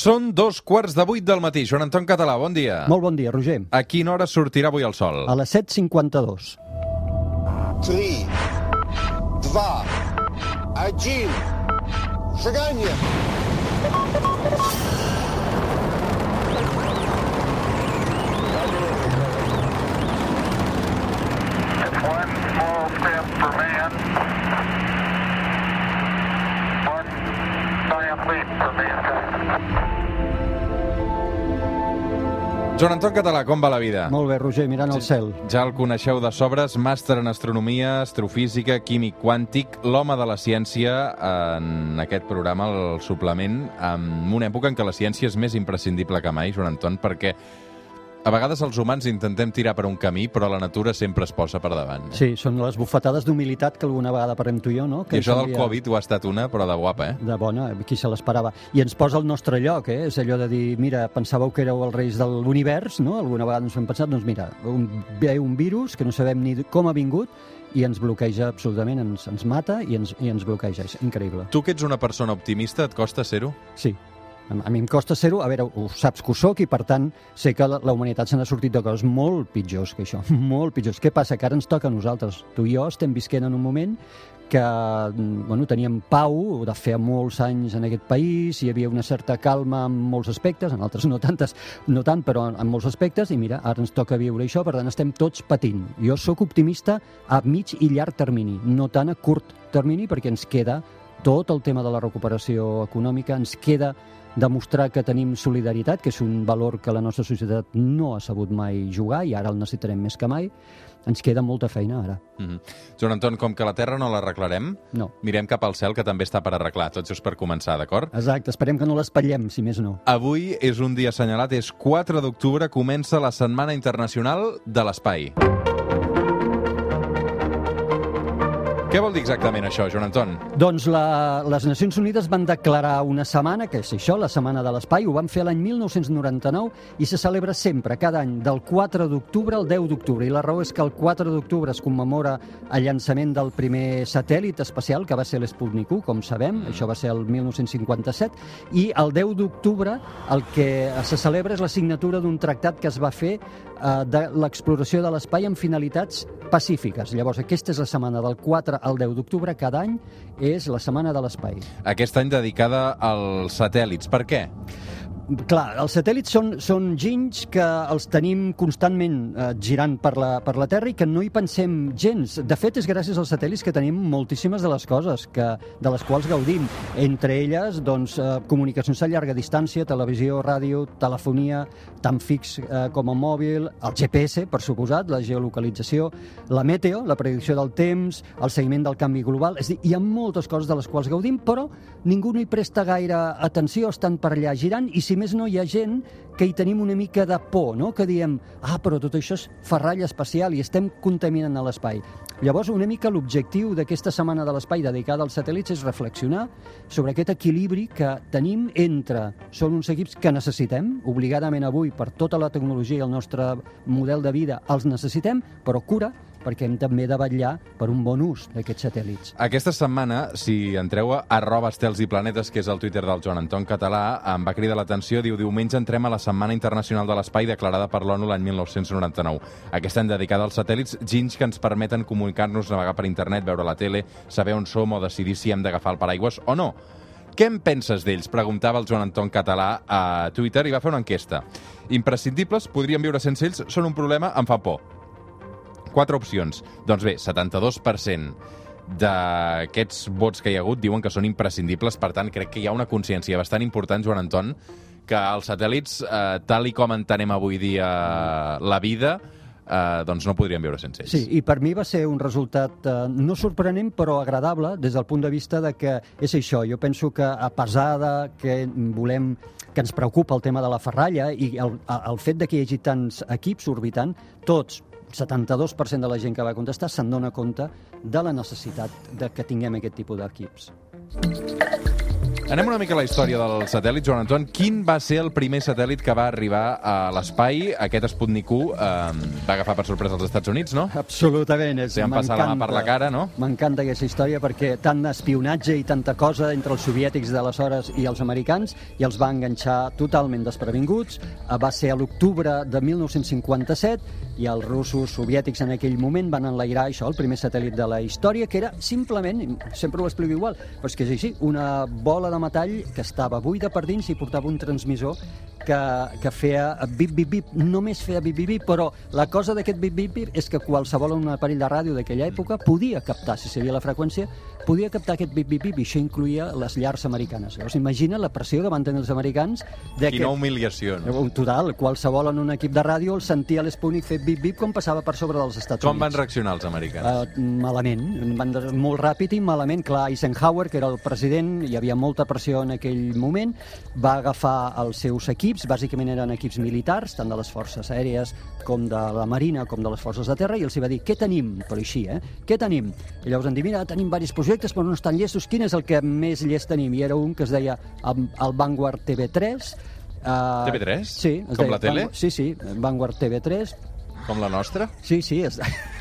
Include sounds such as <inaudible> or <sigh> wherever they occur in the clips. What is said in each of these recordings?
Són dos quarts de vuit del matí. Joan Anton Català, bon dia. Molt bon dia, Roger. A quina hora sortirà avui el sol? A les 7.52. 3, 2, 1, seganya! One small step for man, one giant leap for mankind. Joan Anton Català, com va la vida? Molt bé, Roger, mirant al cel. Ja el coneixeu de sobres, màster en astronomia, astrofísica, químic quàntic, l'home de la ciència en aquest programa, el suplement, en una època en què la ciència és més imprescindible que mai, Joan Anton, perquè a vegades els humans intentem tirar per un camí, però la natura sempre es posa per davant. Sí, són les bufetades d'humilitat que alguna vegada parlem tu i jo, no? Que I això del envia- Covid ho ha estat una, però de guapa, eh? De bona, qui se l'esperava. I ens posa al nostre lloc, eh? És allò de dir, mira, pensàveu que éreu els reis de l'univers, no? Alguna vegada ens ho hem pensat, doncs mira, un, ve un virus que no sabem ni com ha vingut i ens bloqueja absolutament, ens, ens mata i ens, i ens bloqueja. És increïble. Tu que ets una persona optimista, et costa ser-ho? Sí. A mi em costa ser-ho, a veure, ho saps que ho soc i per tant sé que la, la humanitat se n'ha sortit de coses molt pitjors que això, <laughs> molt pitjors. Què passa? Que ara ens toca a nosaltres. Tu i jo estem visquent en un moment que mm, bueno, teníem pau de fer molts anys en aquest país, hi havia una certa calma en molts aspectes, en altres no tantes, no tant, però en, en molts aspectes, i mira, ara ens toca viure això, per tant estem tots patint. Jo sóc optimista a mig i llarg termini, no tant a curt termini, perquè ens queda tot el tema de la recuperació econòmica, ens queda demostrar que tenim solidaritat, que és un valor que la nostra societat no ha sabut mai jugar i ara el necessitarem més que mai. Ens queda molta feina ara. Mm -hmm. Joan Anton, com que la Terra no l'arreglarem, No. mirem cap al cel, que també està per arreglar. Tot just per començar, d'acord? Exacte, esperem que no l'espatllem, si més no. Avui és un dia assenyalat, és 4 d'octubre, comença la Setmana Internacional de l'Espai. Què vol dir exactament això, Joan Anton? Doncs la, les Nacions Unides van declarar una setmana, que és això, la Setmana de l'Espai, ho van fer l'any 1999 i se celebra sempre, cada any, del 4 d'octubre al 10 d'octubre. I la raó és que el 4 d'octubre es commemora el llançament del primer satèl·lit espacial, que va ser l'Sputnik 1, com sabem, això va ser el 1957, i el 10 d'octubre el que se celebra és la signatura d'un tractat que es va fer eh, de l'exploració de l'espai amb finalitats pacífiques. Llavors, aquesta és la setmana del 4 al 10 d'octubre, cada any és la setmana de l'espai. Aquest any dedicada als satèl·lits. Per què? Clar, els satèl·lits són, són ginys que els tenim constantment eh, girant per la, per la Terra i que no hi pensem gens. De fet, és gràcies als satèl·lits que tenim moltíssimes de les coses que, de les quals gaudim. Entre elles, doncs, eh, comunicacions a llarga distància, televisió, ràdio, telefonia, tant fix eh, com a mòbil, el GPS, per suposat, la geolocalització, la meteo, la predicció del temps, el seguiment del canvi global. És dir, hi ha moltes coses de les quals gaudim, però ningú no hi presta gaire atenció, estan per allà girant, i si més no hi ha gent que hi tenim una mica de por, no? que diem, ah, però tot això és ferralla espacial i estem contaminant l'espai. Llavors, una mica l'objectiu d'aquesta setmana de l'espai dedicada als satèl·lits és reflexionar sobre aquest equilibri que tenim entre... Són uns equips que necessitem, obligadament avui, per tota la tecnologia i el nostre model de vida, els necessitem, però cura, perquè hem també de vetllar per un bon ús d'aquests satèl·lits. Aquesta setmana, si entreu a arroba estels i planetes, que és el Twitter del Joan Anton Català, em va cridar l'atenció, diu, diumenge entrem a la Setmana Internacional de l'Espai declarada per l'ONU l'any 1999. Aquest any dedicada als satèl·lits, ginys que ens permeten comunicar-nos, navegar per internet, veure la tele, saber on som o decidir si hem d'agafar el paraigües o no. Què en penses d'ells? Preguntava el Joan Anton Català a Twitter i va fer una enquesta. Imprescindibles, podríem viure sense ells, són un problema, em fa por. Quatre opcions. Doncs bé, 72% d'aquests vots que hi ha hagut diuen que són imprescindibles, per tant, crec que hi ha una consciència bastant important, Joan Anton, que els satèl·lits, eh, tal i com entenem avui dia la vida, eh, doncs no podríem viure sense ells. Sí, i per mi va ser un resultat eh, no sorprenent, però agradable des del punt de vista de que és això. Jo penso que a pesar de que volem que ens preocupa el tema de la ferralla i el, el fet de que hi hagi tants equips orbitant, tots 72% de la gent que va contestar se'n dona compte de la necessitat de que tinguem aquest tipus d'equips. Anem una mica a la història del satèl·lit, Joan Anton. Quin va ser el primer satèl·lit que va arribar a l'espai? Aquest Sputnik 1 eh, va agafar per sorpresa els Estats Units, no? Absolutament. És, Li han passat la mà per la cara, no? M'encanta aquesta història perquè tant espionatge i tanta cosa entre els soviètics d'aleshores i els americans i els va enganxar totalment desprevinguts. Eh, Va ser a l'octubre de 1957 i els russos soviètics en aquell moment van enlairar això, el primer satèl·lit de la història, que era simplement, sempre ho explico igual, però és que és així, una bola de metall que estava buida per dins i portava un transmissor que, que feia bip, bip, bip, només feia bip, bip, bip, però la cosa d'aquest bip, bip, bip és que qualsevol un aparell de ràdio d'aquella època podia captar, si sabia la freqüència, podia captar aquest bip, bip, bip, i això incluïa les llars americanes. Llavors, imagina la pressió que van tenir els americans de que... Quina humiliació, no? Total, qualsevol en un equip de ràdio el sentia l'Sputnik fer bip, bip com passava per sobre dels Estats Com van Units. reaccionar els americans? Uh, malament, van molt ràpid i malament. Clar, Eisenhower, que era el president, hi havia molta pressió en aquell moment, va agafar els seus equips, bàsicament eren equips militars, tant de les forces aèries com de la marina, com de les forces de terra, i els hi va dir, què tenim? Però així, eh? Què tenim? I llavors van dir, mira, tenim diversos projectes, però no estan llestos, quin és el que més llest tenim? I era un que es deia el, Vanguard TV3, Uh, TV3? Sí. Com deia la tele? Vanguard- Sí, sí, Vanguard TV3. Com la nostra? Sí, sí. És...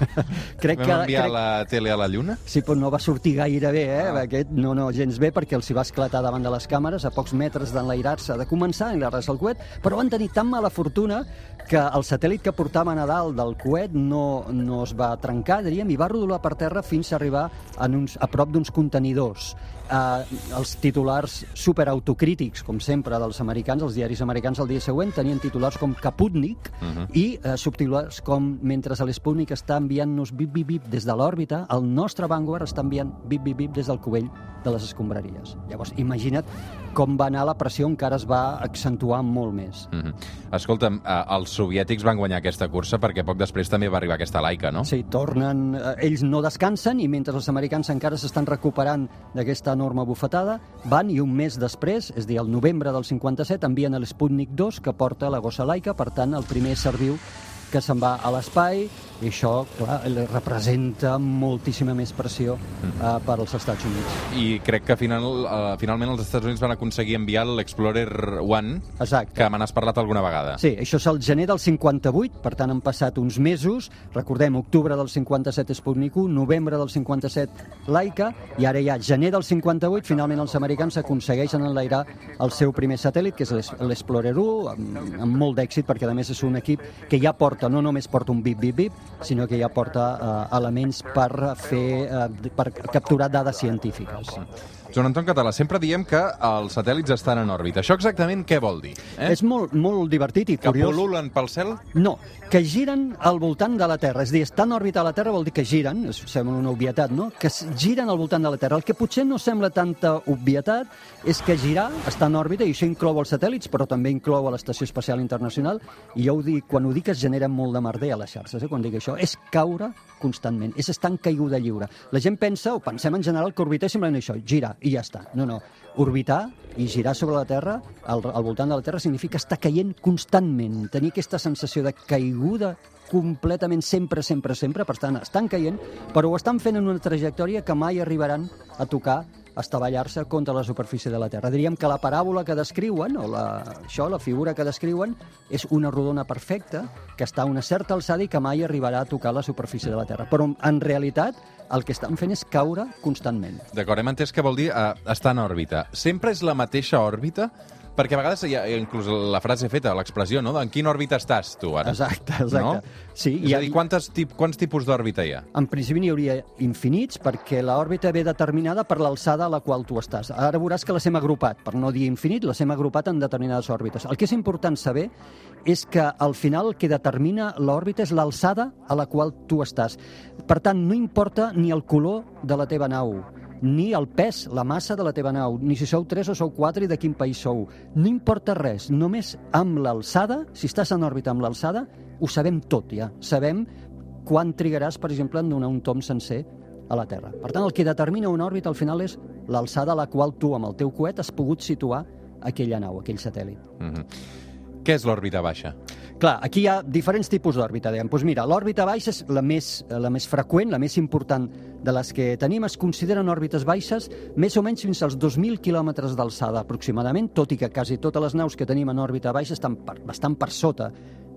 <laughs> crec Vam que... enviar crec... la tele a la lluna? Sí, però no va sortir gaire bé, eh? Ah. Aquest, no, no, gens bé, perquè els hi va esclatar davant de les càmeres a pocs metres d'enlairar-se, de començar a enlairar-se el coet, però van tenir tan mala fortuna que el satèl·lit que portaven a dalt del coet no, no es va trencar, diríem, i va rodolar per terra fins a arribar en uns, a prop d'uns contenidors. Uh, els titulars superautocrítics, com sempre, dels americans, els diaris americans el dia següent, tenien titulars com Kaputnik uh -huh. i uh, subtitulars com mentre l'Sputnik està enviant-nos bip, bip, bip des de l'òrbita, el nostre Vanguard està enviant bip, bip, bip des del cubell de les escombraries. Llavors, imagina't com va anar la pressió, encara es va accentuar molt més. Mm -hmm. Escolta'm, eh, els soviètics van guanyar aquesta cursa perquè poc després també va arribar aquesta laica, no? Sí, tornen... Eh, ells no descansen i mentre els americans encara s'estan recuperant d'aquesta enorme bufetada, van i un mes després, és a dir, el novembre del 57, envien l'Sputnik 2 que porta la gossa laica, per tant, el primer ser viu que se'n va a l'espai i això, clar, representa moltíssima més pressió eh, per als Estats Units. I crec que final, uh, finalment els Estats Units van aconseguir enviar l'Explorer 1, Exacte. que me n'has parlat alguna vegada. Sí, això és el gener del 58, per tant han passat uns mesos, recordem, octubre del 57 Sputnik 1, novembre del 57 Laika, i ara ja, gener del 58, finalment els americans aconsegueixen enlairar el seu primer satèl·lit, que és l'Explorer 1, amb, amb molt d'èxit, perquè a més és un equip que ja porta, no només porta un bip, bip, bip, sinó que ja porta eh, elements per fer, eh, per capturar dades científiques. Joan Anton Català, sempre diem que els satèl·lits estan en òrbita. Això exactament què vol dir? Eh? És molt, molt divertit i Que curiós. pol·lulen pel cel? No, que giren al voltant de la Terra. És a dir, estan en òrbita a la Terra vol dir que giren, sembla una obvietat, no? Que giren al voltant de la Terra. El que potser no sembla tanta obvietat és que girar està en òrbita, i això inclou els satèl·lits, però també inclou a l'Estació Espacial Internacional, i jo ho dic, quan ho dic es genera molt de merder a les xarxes, eh, quan dic això. És caure constantment, és estar en caiguda lliure. La gent pensa, o pensem en general, que orbitar és simplement això, girar, i ja està. No, no. Orbitar i girar sobre la Terra, al, al voltant de la Terra, significa estar caient constantment, tenir aquesta sensació de caiguda completament sempre, sempre, sempre, per tant, estan caient, però ho estan fent en una trajectòria que mai arribaran a tocar estavellar-se contra la superfície de la Terra. Diríem que la paràbola que descriuen, o la, això, la figura que descriuen, és una rodona perfecta que està a una certa alçada i que mai arribarà a tocar la superfície de la Terra. Però, en realitat, el que estan fent és caure constantment. D'acord, hem entès que vol dir eh, estar en òrbita. Sempre és la mateixa òrbita? Perquè a vegades hi ha inclús la frase feta, l'expressió, no? En quina òrbita estàs, tu, ara? Exacte, exacte. No? Sí, és hi ha- a dir, quantes, tip, quants tipus d'òrbita hi ha? En principi n'hi hauria infinits perquè l'òrbita ve determinada per l'alçada a la qual tu estàs. Ara veuràs que les hem agrupat, per no dir infinit, les hem agrupat en determinades òrbites. El que és important saber és que al final el que determina l'òrbita és l'alçada a la qual tu estàs. Per tant, no importa ni el color de la teva nau, ni el pes, la massa de la teva nau, ni si sou 3 o sou 4 i de quin país sou. No importa res, només amb l'alçada, si estàs en òrbita amb l'alçada, ho sabem tot ja. Sabem quan trigaràs, per exemple, en donar un tom sencer a la Terra. Per tant, el que determina una òrbita al final és l'alçada a la qual tu, amb el teu coet, has pogut situar aquella nau, aquell satèl·lit. Mm -hmm. Què és l'òrbita baixa? Clar, aquí hi ha diferents tipus d'òrbita, dèiem. Doncs mira, l'òrbita baixa és la més, la més freqüent, la més important de les que tenim. Es consideren òrbites baixes més o menys fins als 2.000 quilòmetres d'alçada aproximadament, tot i que quasi totes les naus que tenim en òrbita baixa estan per, bastant per sota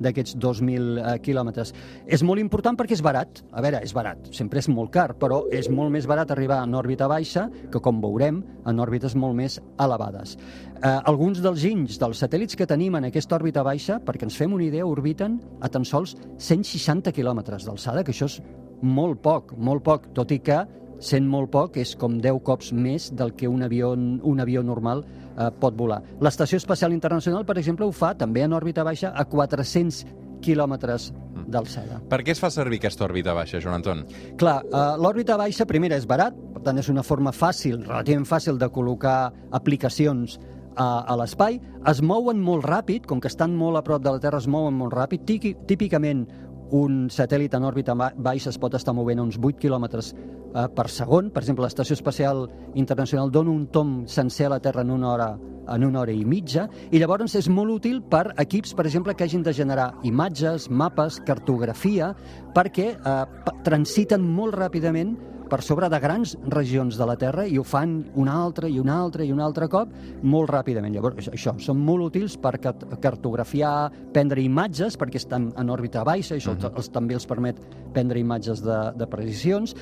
d'aquests 2.000 eh, quilòmetres. És molt important perquè és barat. A veure, és barat, sempre és molt car, però és molt més barat arribar en òrbita baixa que, com veurem, en òrbites molt més elevades. Eh, alguns dels ginys dels satèl·lits que tenim en aquesta òrbita baixa, perquè ens fem una idea, orbiten a tan sols 160 quilòmetres d'alçada, que això és molt poc, molt poc, tot i que sent molt poc és com 10 cops més del que un avió, un avió normal eh, pot volar. L'Estació Espacial Internacional, per exemple, ho fa també en òrbita baixa a 400 quilòmetres d'alçada. Per què es fa servir aquesta òrbita baixa, Joan Anton? Clar, eh, l'òrbita baixa, primera, és barat, per tant, és una forma fàcil, relativament fàcil, de col·locar aplicacions a, a l'espai. Es mouen molt ràpid, com que estan molt a prop de la Terra, es mouen molt ràpid. Típicament, un satèl·lit en òrbita ba- baixa es pot estar movent uns 8 quilòmetres eh, per segon. Per exemple, l'Estació Espacial Internacional dona un tom sencer a la Terra en una hora en una hora i mitja, i llavors és molt útil per equips, per exemple, que hagin de generar imatges, mapes, cartografia, perquè eh, transiten molt ràpidament per sobre de grans regions de la Terra i ho fan un altre i un altre i un altre cop molt ràpidament. Llavors, això, són molt útils per cartografiar, prendre imatges, perquè estan en òrbita baixa, això uh els, també els permet prendre imatges de, de precisions.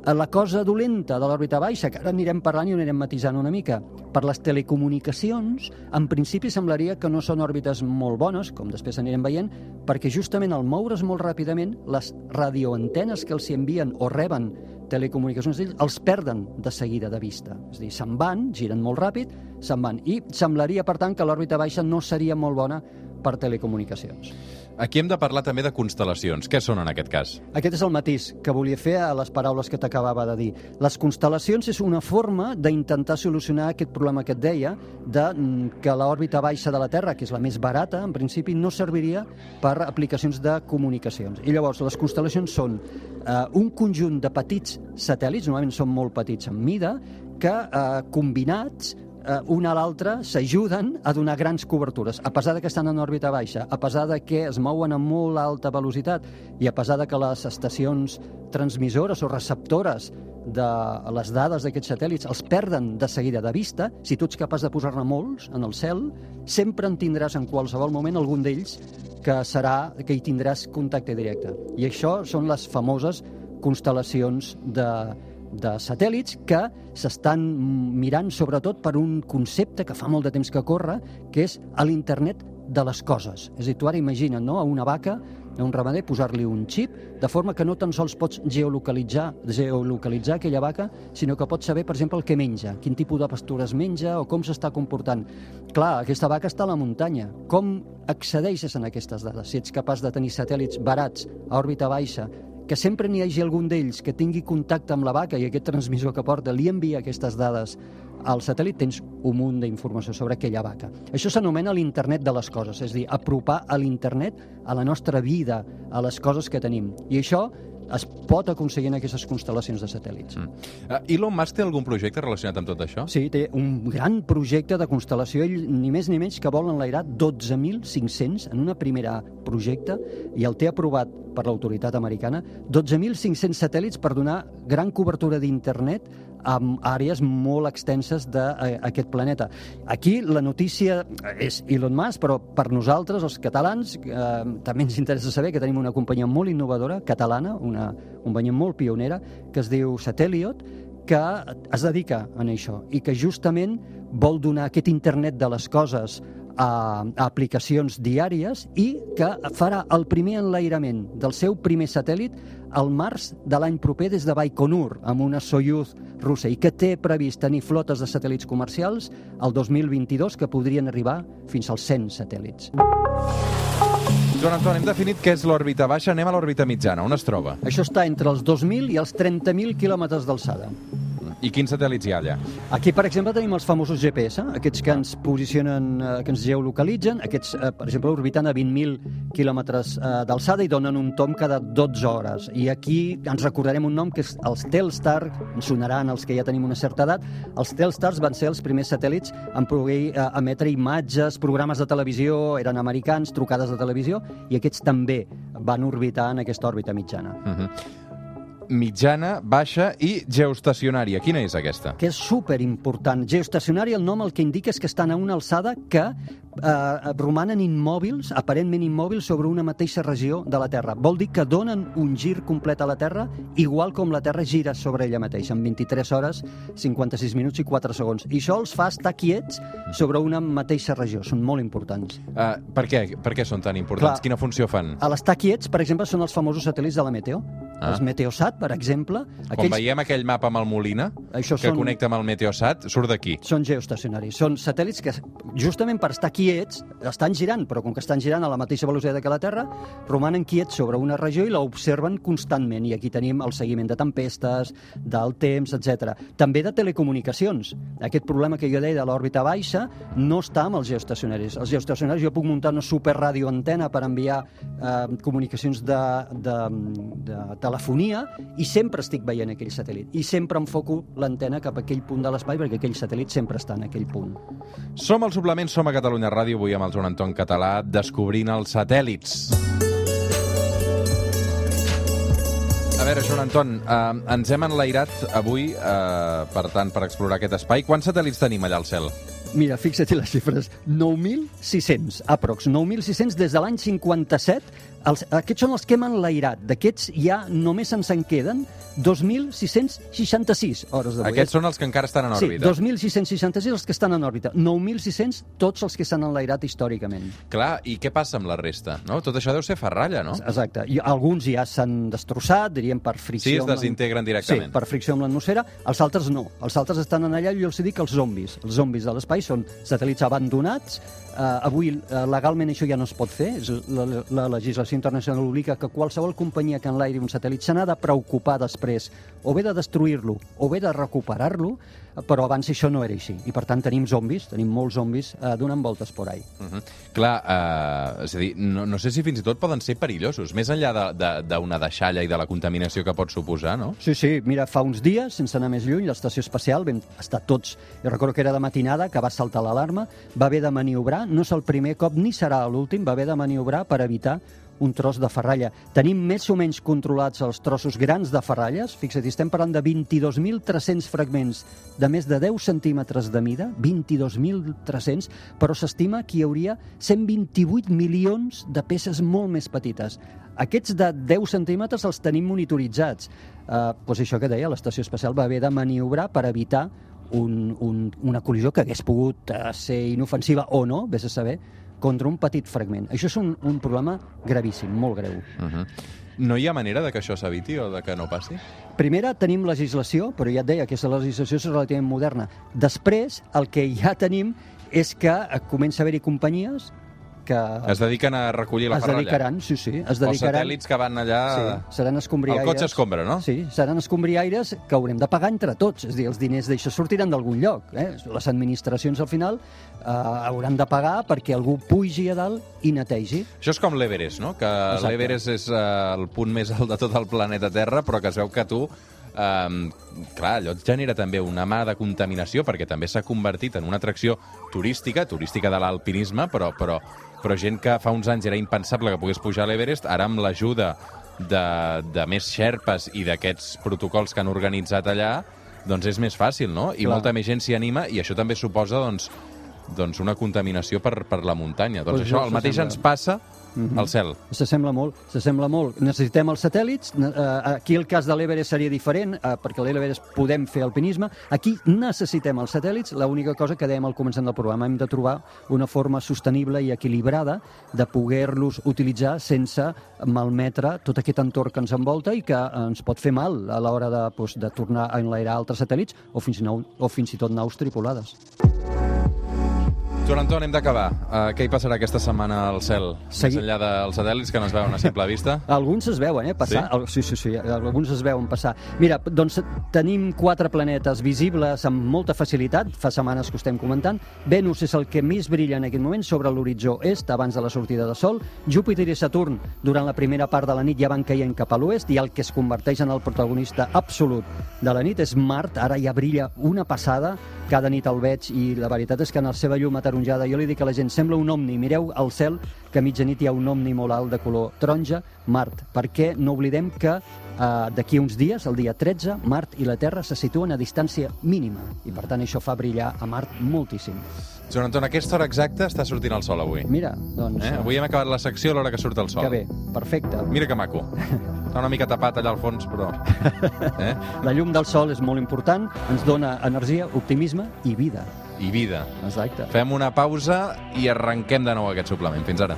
La cosa dolenta de l'òrbita baixa, que ara anirem parlant i ho anirem matisant una mica, per les telecomunicacions, en principi semblaria que no són òrbites molt bones, com després anirem veient, perquè justament al moure's molt ràpidament, les radioantenes que els hi envien o reben telecomunicacions d'ells els perden de seguida de vista. És a dir, se'n van, giren molt ràpid, se'n van. I semblaria, per tant, que l'òrbita baixa no seria molt bona per telecomunicacions. Aquí hem de parlar també de constel·lacions. Què són en aquest cas? Aquest és el matís que volia fer a les paraules que t'acabava de dir. Les constel·lacions és una forma d'intentar solucionar aquest problema que et deia, de mm, que l'òrbita baixa de la Terra, que és la més barata, en principi no serviria per aplicacions de comunicacions. I llavors les constel·lacions són eh, un conjunt de petits satèl·lits, normalment són molt petits en mida, que eh, combinats eh, un a l'altre s'ajuden a donar grans cobertures. A pesar de que estan en òrbita baixa, a pesar de que es mouen a molt alta velocitat i a pesar de que les estacions transmissores o receptores de les dades d'aquests satèl·lits els perden de seguida de vista, si tu ets capaç de posar-ne molts en el cel, sempre en tindràs en qualsevol moment algun d'ells que serà que hi tindràs contacte directe. I això són les famoses constel·lacions de, de satèl·lits que s'estan mirant sobretot per un concepte que fa molt de temps que corre, que és l'internet de les coses. És a dir, tu ara imagina't no? a una vaca, a un ramader, posar-li un xip, de forma que no tan sols pots geolocalitzar, geolocalitzar aquella vaca, sinó que pots saber, per exemple, el que menja, quin tipus de pastures menja o com s'està comportant. Clar, aquesta vaca està a la muntanya. Com accedeixes en aquestes dades? Si ets capaç de tenir satèl·lits barats a òrbita baixa, que sempre n'hi hagi algun d'ells que tingui contacte amb la vaca i aquest transmissor que porta li envia aquestes dades al satèl·lit, tens un munt d'informació sobre aquella vaca. Això s'anomena l'internet de les coses, és a dir, apropar a l'internet a la nostra vida, a les coses que tenim. I això es pot aconseguir en aquestes constel·lacions de satèl·lits. Mm. Uh, Elon Musk té algun projecte relacionat amb tot això? Sí, té un gran projecte de constel·lació, ell ni més ni menys que vol enlairar 12.500 en una primera projecte i el té aprovat per l'autoritat americana, 12.500 satèl·lits per donar gran cobertura d'internet amb àrees molt extenses d'aquest planeta. Aquí la notícia és Elon Musk, però per nosaltres, els catalans, eh, també ens interessa saber que tenim una companyia molt innovadora, catalana, una companyia molt pionera, que es diu Satelliot, que es dedica a això i que justament vol donar aquest internet de les coses a, a aplicacions diàries i que farà el primer enlairament del seu primer satèl·lit al març de l'any proper des de Baikonur, amb una Soyuz russa, i que té previst tenir flotes de satèl·lits comercials el 2022 que podrien arribar fins als 100 satèl·lits. Joan Anton, hem definit què és l'òrbita baixa, anem a l'òrbita mitjana. On es troba? Això està entre els 2.000 i els 30.000 quilòmetres d'alçada. I quins satèl·lits hi ha allà? Aquí, per exemple, tenim els famosos GPS, aquests que ens posicionen, eh, que ens geolocalitzen, aquests, eh, per exemple, orbitant a 20.000 quilòmetres eh, d'alçada i donen un tom cada 12 hores. I aquí ens recordarem un nom que és els Telstar, ens sonaran els que ja tenim una certa edat. Els Telstars van ser els primers satèl·lits en poder eh, emetre imatges, programes de televisió, eren americans, trucades de televisió, i aquests també van orbitar en aquesta òrbita mitjana. Uh -huh. Mitjana, baixa i geoestacionària. Quina és aquesta? que és super important. Geoestacionari, el nom el que indica és que estan a una alçada que eh, romanen immòbils, aparentment immòbils, sobre una mateixa regió de la Terra. Vol dir que donen un gir complet a la Terra, igual com la Terra gira sobre ella mateixa, en 23 hores, 56 minuts i 4 segons. I això els fa estar quiets sobre una mateixa regió. Són molt importants. Uh, per, què? per què són tan importants? Clar. Quina funció fan? A l'estar quiets, per exemple, són els famosos satèl·lits de la Meteo. Ah. Els Meteosat, per exemple. Quan veiem aquell mapa amb el Molina, Això que són- connecta amb el Meteosat, surt d'aquí. Són geoestacionaris. Són satèl·lits que, justament per estar quiets, estan girant, però com que estan girant a la mateixa velocitat que la Terra, romanen quiets sobre una regió i l'observen constantment. I aquí tenim el seguiment de tempestes, del temps, etc. També de telecomunicacions. Aquest problema que jo deia de l'òrbita baixa no està amb els geoestacionaris. Els geoestacionaris jo puc muntar una superradioantena per enviar eh, comunicacions de, de, de telefonia i sempre estic veient aquell satèl·lit. I sempre enfoco l'antena cap a aquell punt de l'espai perquè aquell satèl·lit sempre està en aquell punt. Som al suplement, som a Catalunya Ràdio, avui amb el Joan Anton Català, descobrint els satèl·lits. A veure, Joan Anton, eh, ens hem enlairat avui, eh, per tant, per explorar aquest espai. Quants satèl·lits tenim allà al cel? Mira, fixa't les xifres. 9.600, aprox. 9.600 des de l'any 57. Els, aquests són els que hem enlairat. D'aquests ja només ens en queden 2.666 hores d'avui. Aquests són els que encara estan en Sí, òrbita. 2.666 els que estan en òrbita. 9.600 tots els que s'han enlairat històricament. Clar, i què passa amb la resta? No? Tot això deu ser ferralla, no? Exacte. I alguns ja s'han destrossat, diríem, per fricció... Sí, es desintegren directament. Sí, per fricció amb l'atmosfera. Els altres no. Els altres estan en allà i jo els dic els zombis. Els zombis de l'espai són satèl·lits abandonats. Uh, avui uh, legalment això ja no es pot fer. És la, la legislació internacional obliga que qualsevol companyia que enlairi un satèl·lit se n'ha de preocupar després o bé de destruir-lo o bé de recuperar-lo, eh, però abans això no era així. I per tant tenim zombis, tenim molts zombis uh, donant voltes por ahí. Uh -huh. Clar, eh, és a dir, no, no sé si fins i tot poden ser perillosos, més enllà d'una de, de, d'una deixalla i de la contaminació que pot suposar, no? Sí, sí, mira, fa uns dies, sense anar més lluny, l'estació espacial, vam estar tots, jo recordo que era de matinada, que va saltar l'alarma, va haver de maniobrar, no és el primer cop ni serà l'últim, va haver de maniobrar per evitar un tros de ferralla. Tenim més o menys controlats els trossos grans de ferralles, fixa't, estem parlant de 22.300 fragments de més de 10 centímetres de mida, 22.300, però s'estima que hi hauria 128 milions de peces molt més petites. Aquests de 10 centímetres els tenim monitoritzats. Uh, doncs això que deia, l'estació espacial va haver de maniobrar per evitar un, un, una col·lisió que hagués pogut uh, ser inofensiva o no, vés a saber, contra un petit fragment. Això és un, un problema gravíssim, molt greu. Uh -huh. No hi ha manera de que això s'eviti o de que no passi? Primera, tenim legislació, però ja et deia, aquesta legislació és relativament moderna. Després, el que ja tenim és que comença a haver-hi companyies que Es dediquen a recollir la es ferralla? dedicaran, sí, sí, es Els dedicaran... satèl·lits que van allà... Sí, seran escombriaires. El cotxe escombra, no? Sí, seran escombriaires que haurem de pagar entre tots. És a dir, els diners d'això sortiran d'algun lloc. Eh? Les administracions, al final, eh, hauran de pagar perquè algú pugi a dalt i netegi. Això és com l'Everest, no? Que l'Everest és eh, el punt més alt de tot el planeta Terra, però que es veu que tu... Um, clar, allò genera també una mà de contaminació perquè també s'ha convertit en una atracció turística, turística de l'alpinisme, però, però, però gent que fa uns anys era impensable que pogués pujar a l'Everest, ara amb l'ajuda de, de més xerpes i d'aquests protocols que han organitzat allà, doncs és més fàcil, no? I Clar. molta més gent s'hi anima i això també suposa, doncs, doncs una contaminació per, per la muntanya. Doncs Pues això, el mateix s'assembla. ens passa al cel. S'assembla molt, s'assembla molt. Necessitem els satèl·lits. eh, Aquí el cas de l'Everest seria diferent, eh, perquè a l'Everest podem fer alpinisme. Aquí necessitem els satèl·lits. L'única cosa que dèiem al començament del programa, hem de trobar una forma sostenible i equilibrada de poder-los utilitzar sense malmetre tot aquest entorn que ens envolta i que ens pot fer mal a l'hora de, doncs, de tornar a enlairar altres satèl·lits o fins, i nou, o fins i tot naus tripulades. Joan Anton, hem d'acabar. Uh, què hi passarà aquesta setmana al cel? Segui- Més enllà dels satèl·lits que no es veuen a simple vista? <laughs> Alguns es veuen, eh, passar. Sí? Sí? sí, sí, alguns es veuen passar. Mira, doncs tenim quatre planetes visibles amb molta facilitat, fa setmanes que ho estem comentant. Venus és el que més brilla en aquest moment sobre l'horitzó est, abans de la sortida de Sol. Júpiter i Saturn, durant la primera part de la nit, ja van caient cap a l'oest, i el que es converteix en el protagonista absolut de la nit és Mart, ara ja brilla una passada, cada nit el veig i la veritat és que en la seva llum ataronjada jo li dic a la gent, sembla un omni, mireu al cel que a mitjanit hi ha un omni molt alt de color taronja, Mart, perquè no oblidem que eh, d'aquí uns dies, el dia 13, Mart i la Terra se situen a distància mínima i per tant això fa brillar a Mart moltíssim. Joan Anton, a aquesta hora exacta està sortint el sol avui. Mira, doncs, Eh? Avui hem acabat la secció a l'hora que surt el sol. que bé, perfecte. Mira que maco. Està una mica tapat allà al fons, però... <laughs> Eh? La llum del sol és molt important, ens dona energia, optimisme i vida. I vida. Exacte. Fem una pausa i arrenquem de nou aquest suplement. Fins ara.